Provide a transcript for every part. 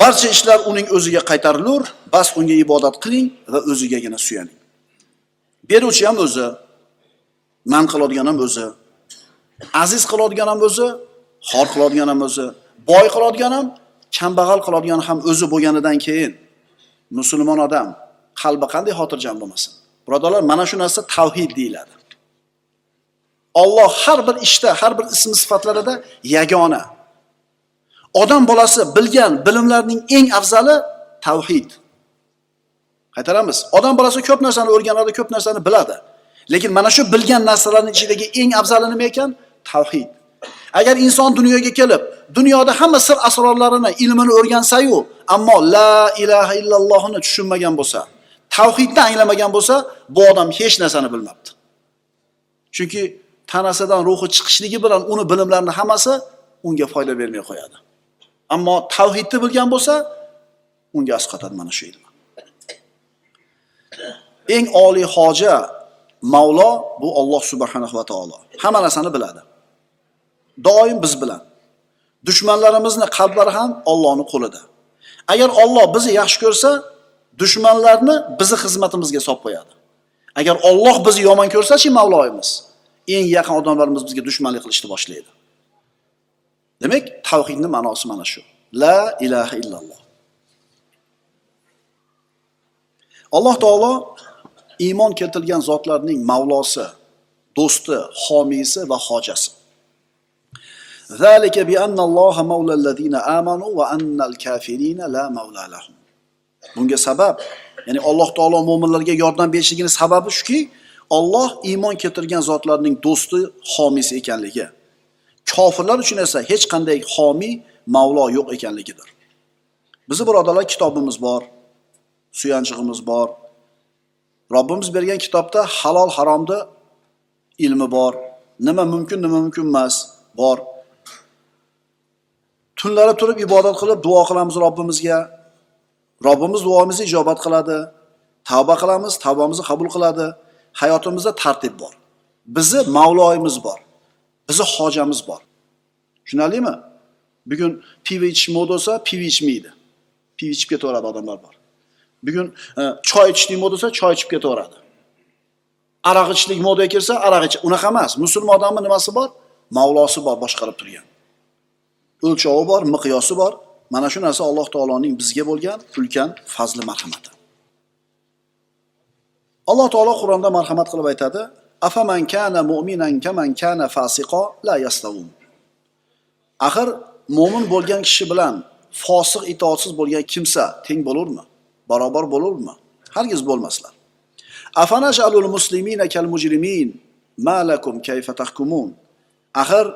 barcha ishlar uning o'ziga qaytarilur bas unga ibodat qiling va o'zigagina suyaning. Beruvchi ham o'zi man qiladigan ham o'zi aziz qiladigan ham o'zi xor qiladigan ham o'zi boy qiladigan ham kambag'al qiladigan ham o'zi bo'lganidan keyin musulmon odam qalbi qanday xotirjam bo'lmasin. Birodarlar mana shu narsa tavhid deyiladi. Olloh har bir ishda har bir ism sifatlarida yagona odam bolasi bilgan bilimlarning eng afzali tavhid. Qaytaramiz. Odam bolasi ko'p narsani o'rganadi ko'p narsani biladi. Lekin mana shu bilgan narsalarni ichidagi eng afzali nima ekan? Tavhid. Agar inson dunyoga kelib dunyoda hamma sir asrorlarini ilmini o'rgansayu ammo la ilaha illallohni tushunmagan bo'lsa tavhidni anglamagan bo'lsa bu odam hech narsani bilmabdi. Chunki tanasidan ruhi chiqishligi bilan uni bilimlarini hammasi unga foyda bermay qo'yadi. Ammo tavhidni bilgan bo'lsa unga asqatadi mana shu ilm. Eng oliy hoja mavlo bu olloh subhanahu va taolo. Hamma narsani biladi. Doim biz bilan. Dushmanlarimizni qalblari ham Allohning qo'lida. Agar Alloh bizni yaxshi ko'rsa dushmanlarni bizni xizmatimizga solib qo'yadi. Agar Alloh bizni yomon ko'rsachi mavloyimiz eng yaqin odamlarimiz bizga dushmanlik qilishni boshlaydi. demak tavhidning ma'nosi mana shu la ilaha illalloh alloh taolo iymon keltirgan zotlarning mavlosi do'sti homiysi va hojasi ذلك بأن الله مولى الذين آمنوا وأن الكافرين لا مولى لهم bunga sabab ya'ni alloh taolo mo'minlarga yordam berishligini sababi shuki olloh iymon keltirgan zotlarning do'sti homiysi ekanligi Kofirlar uchun esa hech qanday homiy mavlo yo'q ekanligidir. Bizni birodarlar kitobimiz bor suyanchig'imiz bor. Robbimiz bergan kitobda halol haromni ilmi bor. Nima mumkin nima mumkin emas bor. Tunlari turib ibodat qilib duo qilamiz robbimizga. Robbimiz duomizni ijobat qiladi. Tavba qilamiz tavbamizni qabul qiladi. Hayotimizda tartib bor. Bizni mavloyimiz bor. Bizni hojamiz bor. Tushunarlimi? Bugun pivo ichish moda bo'lsa pivo ichmaydi. Pivo ichib ketaveradi odamlar bor. Bugun e, choy ichishlik moda bo'lsa choy ichib ketaveradi. Aroq ichishlik modaga kirsa aroq ich unaqa emas. Musulmon odamni nimasi bor? Mavlosi bor boshqarib turgan. O'lchovi bor miqyosi bor. Mana shu narsa alloh taoloning bizga bo'lgan ulkan fazli marhamati. Alloh taolo qur'onda marhamat qilib aytadi. Afaman kana mu'minan kaman kana fasiqo la yastavun axir mo'min bo'lgan kishi bilan fosiq itoatsiz bo'lgan kimsa teng bo'lurmi? Barobar bo'lurmi? Hargiz bo'lmaslar. Afanaj'alul muslimina kal mujrimin ma lakum kayfa tahkumun? Axir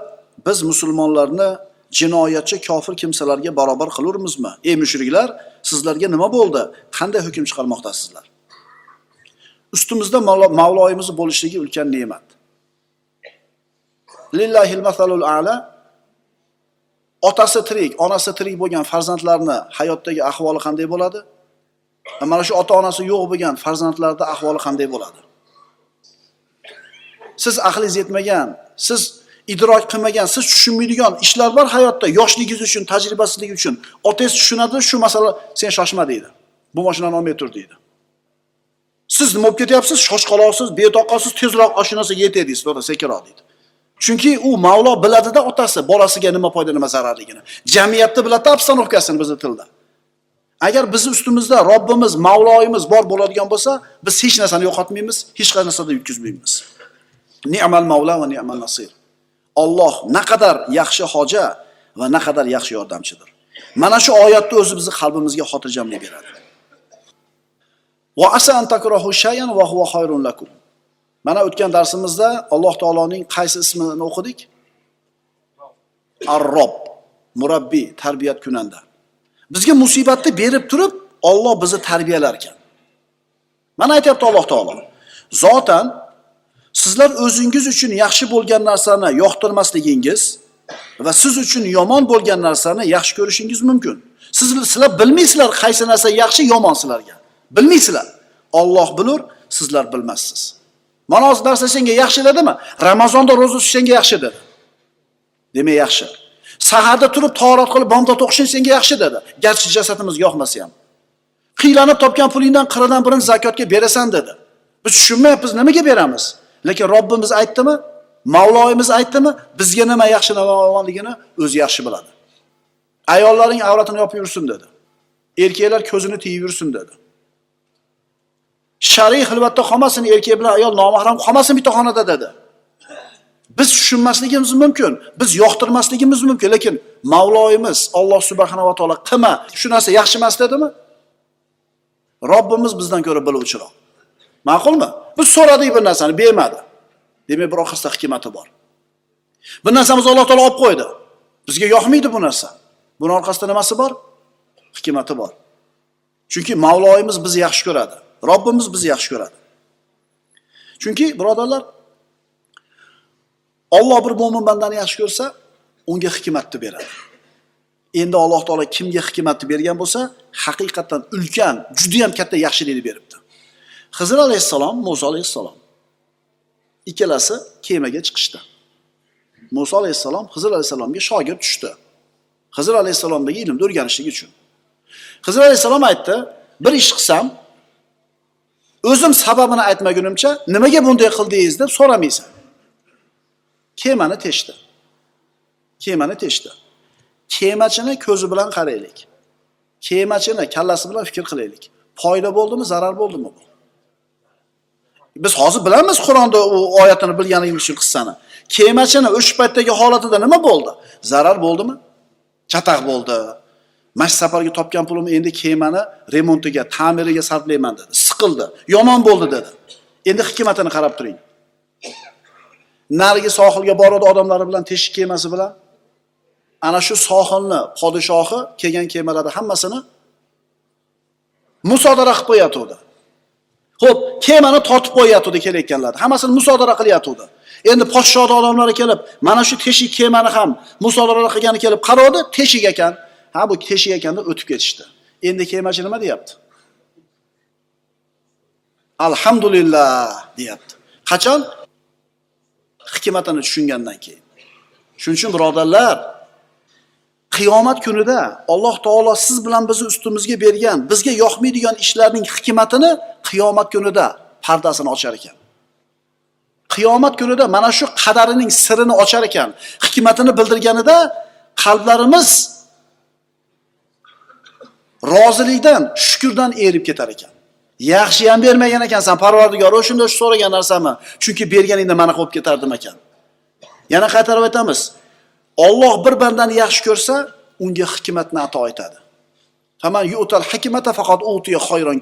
biz musulmonlarni jinoyatchi kofir kimsalarga barobar qilurmizmi? Ey mushriklar sizlarga nima bo'ldi? Qanday hukm chiqarmoqdasizlar? Ustimizda mavloyimiz bo'lishligi ulkan ne'mat. Lillahil masalul a'la otasi tirik onasi tirik bo'lgan farzandlarni hayotdagi ahvoli qanday bo'ladi? Mana shu ota onasi yo'q bo'lgan farzandlarni ahvoli qanday bo'ladi? Siz aqlingiz yetmagan siz idrok qilmagan siz tushunmaydigan ishlar bor hayotda yoshligingiz uchun tajribasizlik uchun. Otangiz tushunadi shu masala sen shoshma deydi. Bu mashinani olmay tur deydi. Siz nima bo'lib ketyapsiz? Shoshqaloqsiz betoqatsiz tezroq shu narsaga yetay deysiz to'g'ri sekinroq deydi. Chunki u mavlo biladida otasi. Bolasiga nima foyda nima zararligini. Jamiyatni biladida обстановкасini bizni tilda. Agar bizni ustimizda robbimiz mavloyimiz bor bo'ladigan bo'lsa biz hech narsani yo'qotmaymiz hech qanday narsada yutkazmaymiz. Ni'mal mavla va ni'mal nasir. Olloh naqadar yaxshi hoja va naqadar yaxshi yordamchidir. Mana shu oyatni o'zi bizni qalbimizga xotirjamlik beradi. Va asa an takrahu shay'an va huwa khayrun lakum. Mana o'tgan darsimizda alloh taoloning qaysi ismini o'qidik? Ar-rob murabbiy tarbiyat kunanda. Bizga musibatni berib turib Alloh bizni tarbiyalar ekan mana aytyapti alloh taolo zotan sizlar o'zingiz uchun yaxshi bo'lgan narsani yoqtirmasligingiz va siz uchun yomon bo'lgan narsani yaxshi ko'rishingiz mumkin. Siz sizlar bilmaysizlar qaysi narsa yaxshi yomon sizlarga. Bilmaysizlar Alloh bilur sizlar bilmassiz mana hozir narsa senga yaxshi dedimi ramazonda ro'za tutish senga yaxshi dedi demak yaxshi Saharda turib tahorat qilib bomdod o'qishing senga yaxshi dedi. Garchi jasadimizga yoqmasa ham. Qiylanib topgan pulingdan qirqdan birini zakotga berasan dedi. Biz tushunmayapmiz, nimaga beramiz? Lekin Robbimiz aytdimi? Mavloyimiz aytdimi? Bizga nima yaxshi nima yomonligini o'zi yaxshi biladi. Ayollaring avratini yopib yursin dedi. Erkaklar ko'zini tiyib yursin dedi. Shariy xilvatda qolmasin, erkak bilan ayol nomahram qolmasin bitta xonada dedi. Biz tushunmasligimiz mumkin, biz yoqtirmasligimiz mumkin, lekin Mavloyimiz Alloh subhanahu va taolo qilma, shu narsa yaxshi emas dedimi? Robbimiz bizdan ko'ra biluvchiroq. Ma'qulmi? Biz so'radik bir narsani, bermadi. Demak, bir orqasida hikmati bor. Bir narsamiz Alloh taolo olib qo'ydi. Bizga yoqmaydi bu narsa. buni orqasida nimasi bor? Hikmati bor. Chunki Mavloyimiz bizni yaxshi ko'radi. Robbimiz bizni yaxshi ko'radi. Chunki birodarlar, Alloh bir mo'min bandani yaxshi ko'rsa, unga hikmatni beradi. Endi Alloh taolo kimga hikmatni bergan bo'lsa, haqiqatan ulkan, juda ham katta yaxshilikni beribdi. hizr alayhissalom, muso alayhissalom ikkalasi kemaga chiqishdi. muso alayhissalom hizr alayhissalomga shogird tushdi. hizr alayhissalomdagi ilmni o'rganishlik uchun. hizr alayhissalom aytdi, bir ish qilsam, o'zim sababini aytmagunimcha nimaga bunday qildingiz deb so'ramaysan. Kemani teshdi. Kemani teshdi. Kemachini ko'zi bilan qaraylik. Kemachini kallasi bilan fikr qilaylik. Foyda bo'ldimi, zarar bo'ldimi bu? Biz hozir bilamiz Qur'onda u oyatini bilganligimiz uchun qissani. Kemachini o'sha paytdagi holatida nima bo'ldi? Zarar bo'ldimi? Chataq bo'ldi. Mana shu safargi topgan pulimni endi kemani remontiga, ta'miriga sarflayman dedi. Siqildi. Yomon bo'ldi dedi. Endi hikmatini qarab turing. narigi sohilga boradi odamlari bilan teshik kemasi bilan ana shu sohilni podshohi kelgan kemalarni hammasini musodara qilib qo'yatuvdi ho'p kemani tortib qo'yatuvdi kelayotganlarni hammasini musodara qilyatuvdi endi podshohni odamlari kelib mana shu teshik kemani ham musodara qilgani kelib qaradi teshik ekan ha bu teshik ekan deb o'tib ketishdi. Endi kemachi nima deyapti? Alhamdulillah deyapti. Qachon? Hikmatini tushungandan keyin. Shuning uchun birodarlar, qiyomat kunida Alloh taolo siz bilan bizni ustimizga bergan, bizga yoqmaydigan ishlarning hikmatini qiyomat kunida pardasini ochar ekan. Qiyomat kunida mana shu qadarining sirini ochar ekan, hikmatini bildirganida qalblarimiz rozilikdan, shukurdan erib ketar ekan. Yaxshi ham bermagan ekansan, Parvardigor, shunda shu so'ragan narsami? Chunki berganingda mana qolib ketardim ekan. Yana qaytarib aytamiz. Alloh bir bandani yaxshi ko'rsa, unga hikmatni ato etadi. Hikmata faqat utiya khayron.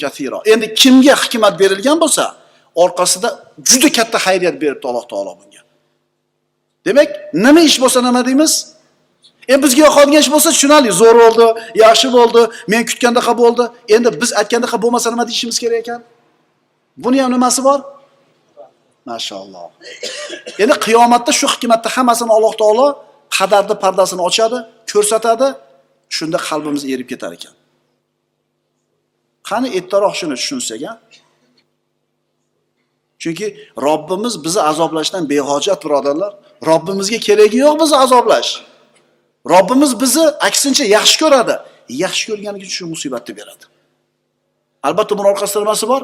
Endi kimga hikmat berilgan bo'lsa, orqasida juda katta xayriyat beribdi Alloh taolo bunga. Demak, nima ish bo'lsa nima deymiz? Endi bizga yoqadigan ish bo'lsa tushunali, zo'r bo'ldi, yaxshi bo'ldi, men kutgandaqa bo'ldi. Endi biz aytgandaqa bo'lmasa nima deyishimiz kerak ekan? Buni ham nimasi bor? Mashalloh. Endi qiyomatda shu hikmatni hammasini Alloh taolo qadarni pardasini ochadi, ko'rsatadi, shunda qalbimiz erib ketar ekan. Qani ertaroq shuni tushunsak, a? Chunki Robbimiz bizni azoblashdan behojat birodarlar. Robbimizga keragi yo'q bizni azoblash. Robbimiz bizni aksincha yaxshi ko'radi. Yaxshi ko'rgani uchun shu musibatni beradi. Albatta buning orqasida nimasi bor?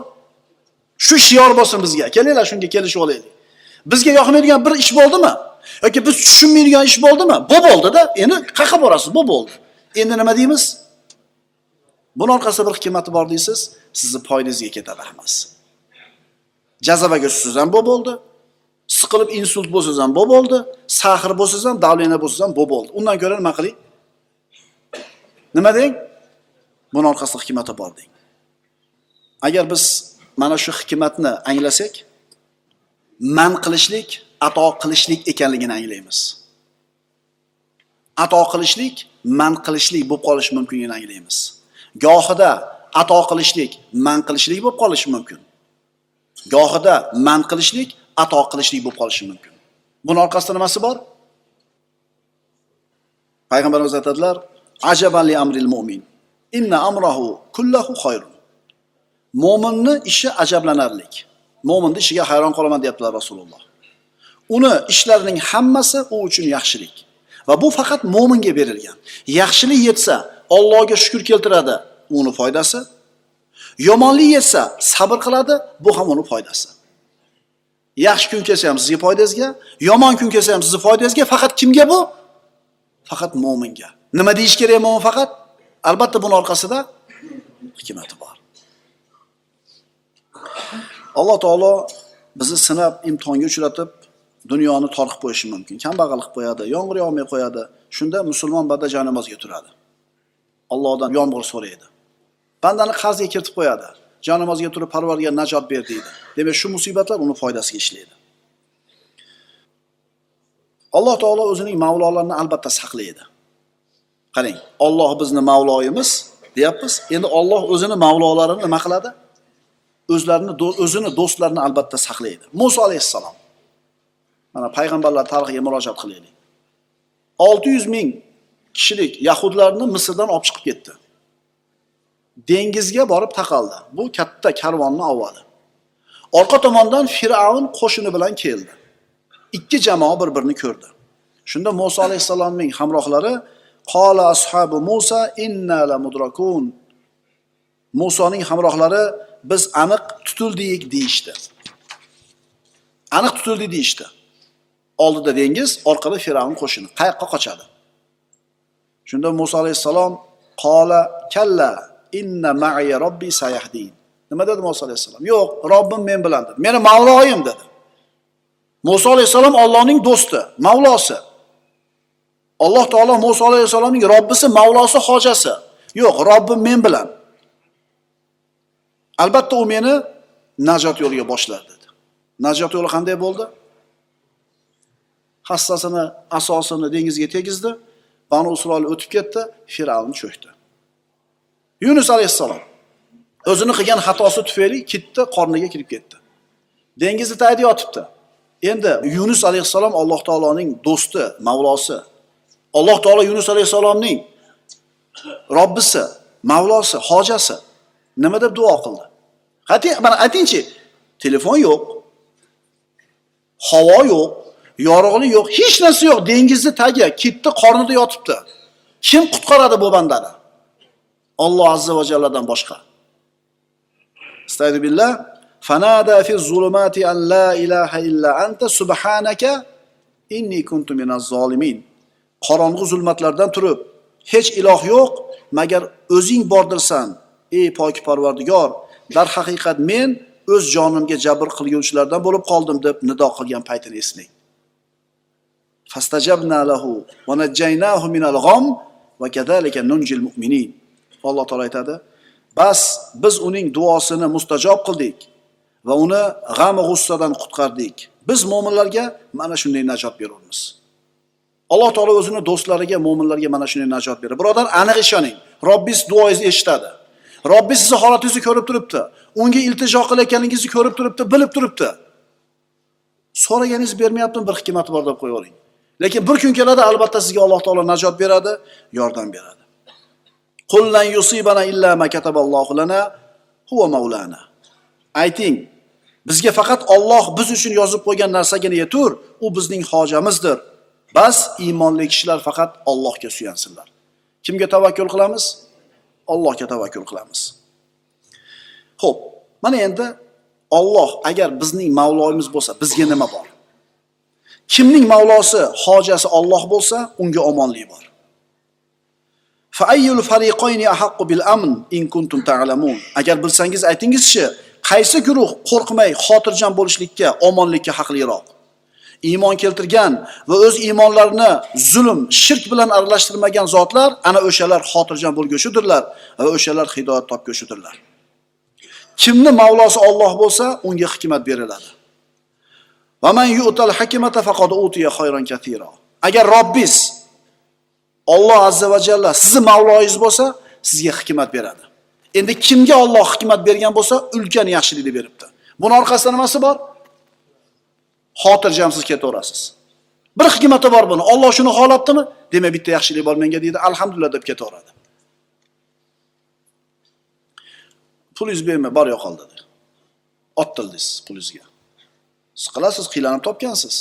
Shu shior bo'lsin bizga. Kelinglar shunga kelishib olaylik. Bizga yoqmaydigan bir ish bo'ldimi? yoki biz tushunmaydigan ish bo'ldimi? Bu bo'ldida, endi qayerga borasiz? Bu bo'ldi. Endi nima deymiz? Buning orqasida bir hikmati bor deysiz, sizni poyingizga ketadi hammasi. Jazavaga tushsiz ham bu bo'ldi. Siqilib insult bo'lsangiz ham bu bo'ldi. Sahr bo'lsangiz ham, davlena bo'lsangiz ham bu bo'ldi. Undan ko'ra nima qiling? Nima deng? Buning orqasida hikmati bor deng. Agar biz mana shu hikmatni anglasak, man qilishlik, ato qilishlik ekanligini anglaymiz. Ato qilishlik, man qilishlik bo'lib qolishi mumkinligini anglaymiz. Gohida ato qilishlik, man qilishlik bo'lib qolishi mumkin. Gohida man qilishlik, ato qilishlik bo'lib qolishi mumkin. Buni orqasida nimasi bor? Payg'ambarimiz aytadilar: ajabanli amril mu'min. Inna amrahu kullahu xoyrun Mo'minni ishi ajablanarlik. Mo'minni ishiga hayron qolaman deyaptilar Rasululloh. Uni ishlarining hammasi u uchun yaxshilik. Va bu faqat mo'minga berilgan. Yaxshilik yetsa, Allohga shukr keltiradi, uni foydasi. Yomonlik yetsa, sabr qiladi, bu ham uni foydasi. Yaxshi kun kelsa ham sizga foydangizga, yomon kun kelsa ham sizga foydangizga, faqat kimga bu? Faqat mo'minga. Nima deyish kerak mo'min faqat? Albatta buning orqasida hikmati bor. Alloh taolo bizni sinab, imtihonga uchratib, dunyoni tor qilib qo'yishi mumkin. Kambag'al qilib qo'yadi, yomg'ir yog'may qo'yadi. Shunda musulmon banda janamozga turadi. Allohdan yomg'ir so'raydi. Bandani qarzga kiritib qo'yadi. Janamozga turib Parvarga najot ber deydi. Demak, shu musibatlar uni foydasiga ishlaydi. Alloh taolo o'zining mavlolarini albatta saqlaydi. Qarang, Alloh bizni mavloyimiz deyapmiz. Endi Alloh o'zini mavlolarini nima qiladi? O'zlarini o'zini do'stlarini albatta saqlaydi. Musa alayhissalom Mana payg'ambarlar tarixiga murojaat qilaylik. 600 ming kishilik yahudlarni Misrdan olib chiqib ketdi. Dengizga borib taqaldi. Bu katta karvonni avvali. Orqa tomondan Fir'avn qo'shini bilan keldi. Ikki jamoa bir-birini ko'rdi. Shunda Musa alayhisalomning hamrohlari qola ashabi Musa inna la mudrakun. Musoning hamrohlari biz aniq tutildik deyishdi. Aniq tutildik deyishdi. oldida dengiz, orqada Firavn qo'shini. Qayoqqa qochadi? Shunda Musa alayhissalom qola kalla inna ma'iya robbi sayahdin. Nima dedi muso alayhissalom? Yo'q, Robbim men bilan dedi. Meni Mavloyim dedi. muso alayhissalom Allohning do'sti, Mavlosi. Alloh taolo muso alayhissalomning Robbisi, Mavlosi, hojasi. Yo'q, Robbim men bilan. Albatta u meni najot yo'liga boshladi dedi. Najot yo'li qanday bo'ldi? hassasini asosini dengizga tegizdi banu isroil o'tib ketdi fir'avn cho'kdi yunus alayhissalom o'zini qilgan xatosi tufayli kitni qorniga kirib ketdi dengizni tagida yotibdi endi yunus alayhissalom alloh taoloning do'sti mavlosi alloh taolo yunus alayhissalomning robbisi mavlosi hojasi nima deb duo qildi mana aytingchi telefon yo'q havo yo'q yorug'lik yo'q, hech narsa yo'q. Dengizni tagi, kitni qornida yotibdi. Kim qutqaradi bu bandani? Alloh azza va jalladan boshqa. Astagfiru. Fanada fi zulumati an la ilaha illa anta subhanaka inni kuntu minaz zolimin. Qorong'u zulmatlardan turib, hech iloh yo'q magar o'zing bordirsan, ey pok Parvardigor. darhaqiqat men o'z jonimga jabr qilguvchilardan bo'lib qoldim deb nido qilgan paytini eslang. fastajabna lahu va najjaynahu minal g'am va kadalika nunjil mu'minin. Alloh taolo aytadi, bas biz uning duosini mustajob qildik va uni g'am g'ussadan qutqardik. Biz mo'minlarga mana shunday najot beramiz. Alloh taolo o'zini do'stlariga, mo'minlarga mana shunday najot beradi. Birodar, aniq ishoning. Robbingiz duoingizni eshitadi. Robbi sizni holatingizni ko'rib turibdi. Unga iltijo qilayotganingizni ko'rib turibdi, bilib turibdi. So'raganingizni bermayaptimi, bir hikmati bor deb qo'yavering. Lekin bir kun keladi, albatta sizga Alloh taolo najot beradi, yordam beradi. Qul lan yusibana illa ma kataballohu lana huwa maulana. Ayting, bizga faqat Alloh biz uchun yozib qo'ygan narsagina yetur, u bizning hojamizdir. Bas iymonli kishilar faqat Allohga suyansinlar. Kimga tavakkul qilamiz? Allohga tavakkul qilamiz. Xo'p, mana endi Alloh agar bizning Mavloyimiz bo'lsa, bizga nima bor? Kimning Mavlosi, hojasi Alloh bo'lsa, unga omonlik bor. Agar bilsangiz aytingizchi, qaysi guruh qo'rqmay, xotirjam bo'lishlikka, omonlikka haqliroq? Iymon keltirgan va o'z iymonlarini zulm, shirk bilan aralashtirmagan zotlar ana o'shalar xotirjam bo'lgushidirlar va o'shalar hidoyat topgushidirlar. Kimni Mavlosi Alloh bo'lsa, unga hikmat beriladi. Va man Alloh azza va jalla sizni Mavloyingiz bo'lsa, sizga hikmat beradi. Endi kimga Alloh hikmat bergan bo'lsa, ulkan yaxshilikni beribdi. Buning orqasida nimasi bor? Xotirjamsiz ketaverasiz. Bir hikmati bor buni. Alloh shuni xohlabdimi? Demak, bitta yaxshilik bor menga deydi, alhamdulillah deb ketaveradi. Pulingiz berma, bor yo'qol dedi. Otdildingiz pulingizga. Siz qilasiz, qiylanib topgansiz.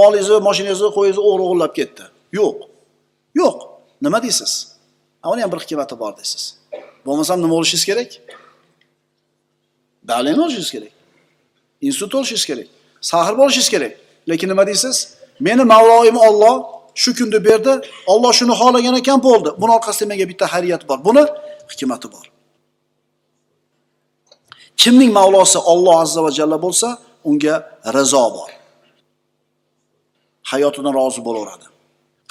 molingizni mashinangizni qo'yingizni o'g'ri o'g'irlab ketdi yo'q. Yo'q. Nima deysiz? Uni ham bir hikmati bor deysiz. Bo'lmasam nima bo'lishingiz kerak? Davleniya olishingiz kerak. Institut olishingiz kerak. Sahr bo'lishingiz kerak. Lekin nima deysiz? Meni mavloyim olloh shu kunni berdi. Olloh shuni xohlagan ekan bo'ldi. Buni orqasida menga bitta xayriyat bor. Buni hikmati bor. Kimning mavlosi Alloh azza va jalla bo'lsa unga rizo bor. Hayotidan rozi bo'laveradi.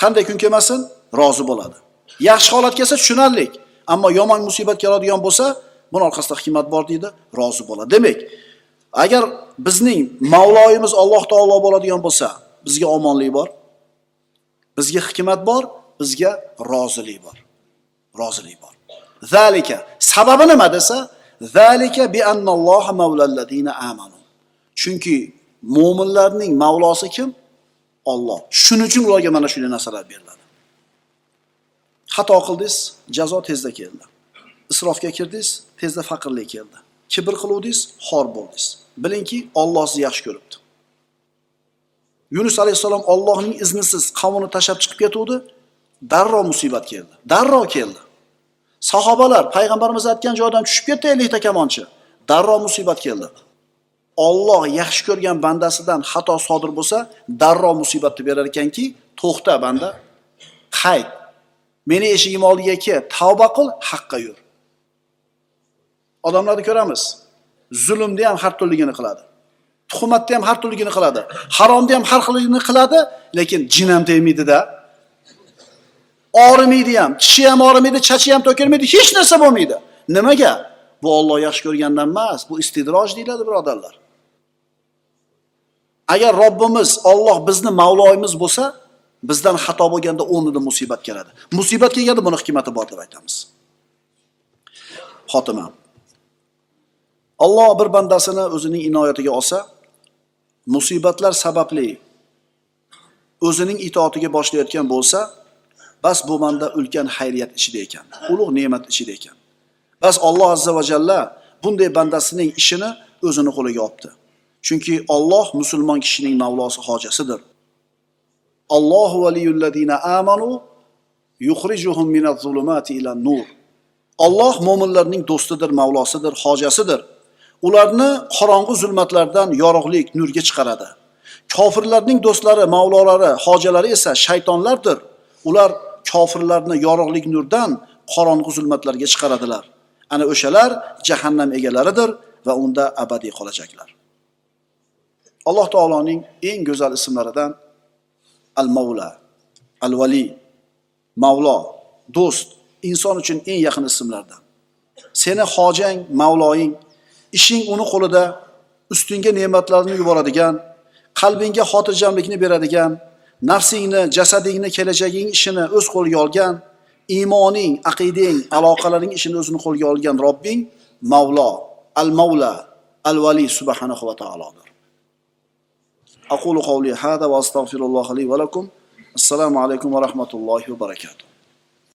Qanday kun kelmasin rozi bo'ladi. Yaxshi holat kelsa tushunarli ammo yomon musibat keladigan bo'lsa buni orqasida hikmat bor deydi rozi bo'ladi. Demak agar bizning mavloyimiz alloh taolo bo'ladigan bo'lsa bizga omonlik bor bizga hikmat bor bizga rozilik bor. Rozilik bor. Zalika. Sababi nima desa zalika bi annalloha mavlalladina amanu. Chunki mo'minlarning mavlosi kim? Alloh shuning uchun ularga mana shunday narsalar beriladi xato qildingiz jazo tezda keldi isrofga kirdingiz tezda faqirlik keldi kibr qiluvdingiz xor bo'ldingiz bilingki Alloh sizni yaxshi ko'ribdi Yunus alayhissalom Allohning iznisiz qavmini tashlab chiqib ketuvdi, darrov musibat keldi. Darrov keldi. Sahobalar payg'ambarimiz aytgan joydan tushib ketdi 50 ta kamonchi. Darrov musibat keldi. Alloh yaxshi ko'rgan bandasidan xato sodir bo'lsa, darrov musibatni berar ekanki, to'xta banda, qayt. Meni eshigim oldiga kel, tavba qil, haqqa yur. Odamlarni ko'ramiz. Zulmni ham har turligini qiladi. Tuhmatni ham har turligini qiladi haromni ham har xilligini qiladi lekin jin ham tegmaydida orimaydi ham tishi ham orimaydi chachi ham to'kilmaydi hech narsa bo'lmaydi nimaga bu Alloh yaxshi ko'rgandan emas bu istidroj deyiladi birodarlar agar robbimiz Alloh bizni mavloyimiz bo'lsa bizdan xato bo'lganda o'rnida musibat keladi musibat kelganda buni hikmati bor deb aytamiz xotima Alloh bir bandasini o'zining inoyatiga olsa musibatlar sababli o'zining itoatiga boshlayotgan bo'lsa, bas bu banda ulkan xayriyat ichida ekan, ulug' ne'mat ichida ekan. Bas Alloh azza va jalla bunday bandasining ishini o'zini qo'liga olibdi. Chunki Alloh musulmon kishining mavlosi hojasidir. Allohu valiyul ladina amanu yukhrijuhum minaz zulumati ila nur. Alloh mo'minlarning do'stidir, mavlosidir, hojasidir. ularni qorong'u zulmatlardan yorug'lik nurga chiqaradi kofirlarning do'stlari mavlolari hojalari esa shaytonlardir ular kofirlarni yorug'lik nurdan qorong'u zulmatlarga chiqaradilar ana o'shalar jahannam egalaridir va unda abadiy qolajaklar alloh taoloning eng go'zal ismlaridan al mavla al vali mavlo do'st inson uchun eng yaqin ismlardan. Seni hojang mavloying ishing uni qo'lida ustingga ne'matlarni yuboradigan qalbingga xotirjamlikni beradigan nafsingni jasadingni kelajaging ishini o'z qo'liga olgan iymoning aqidang aloqalaring ishini o'zini qo'lga olgan robbing mavlo al mavla al vali subhanahu va taolodir. أقول قولي هذا وأستغفر الله لي ولكم. السلام عليكم ورحمة الله وبركاته.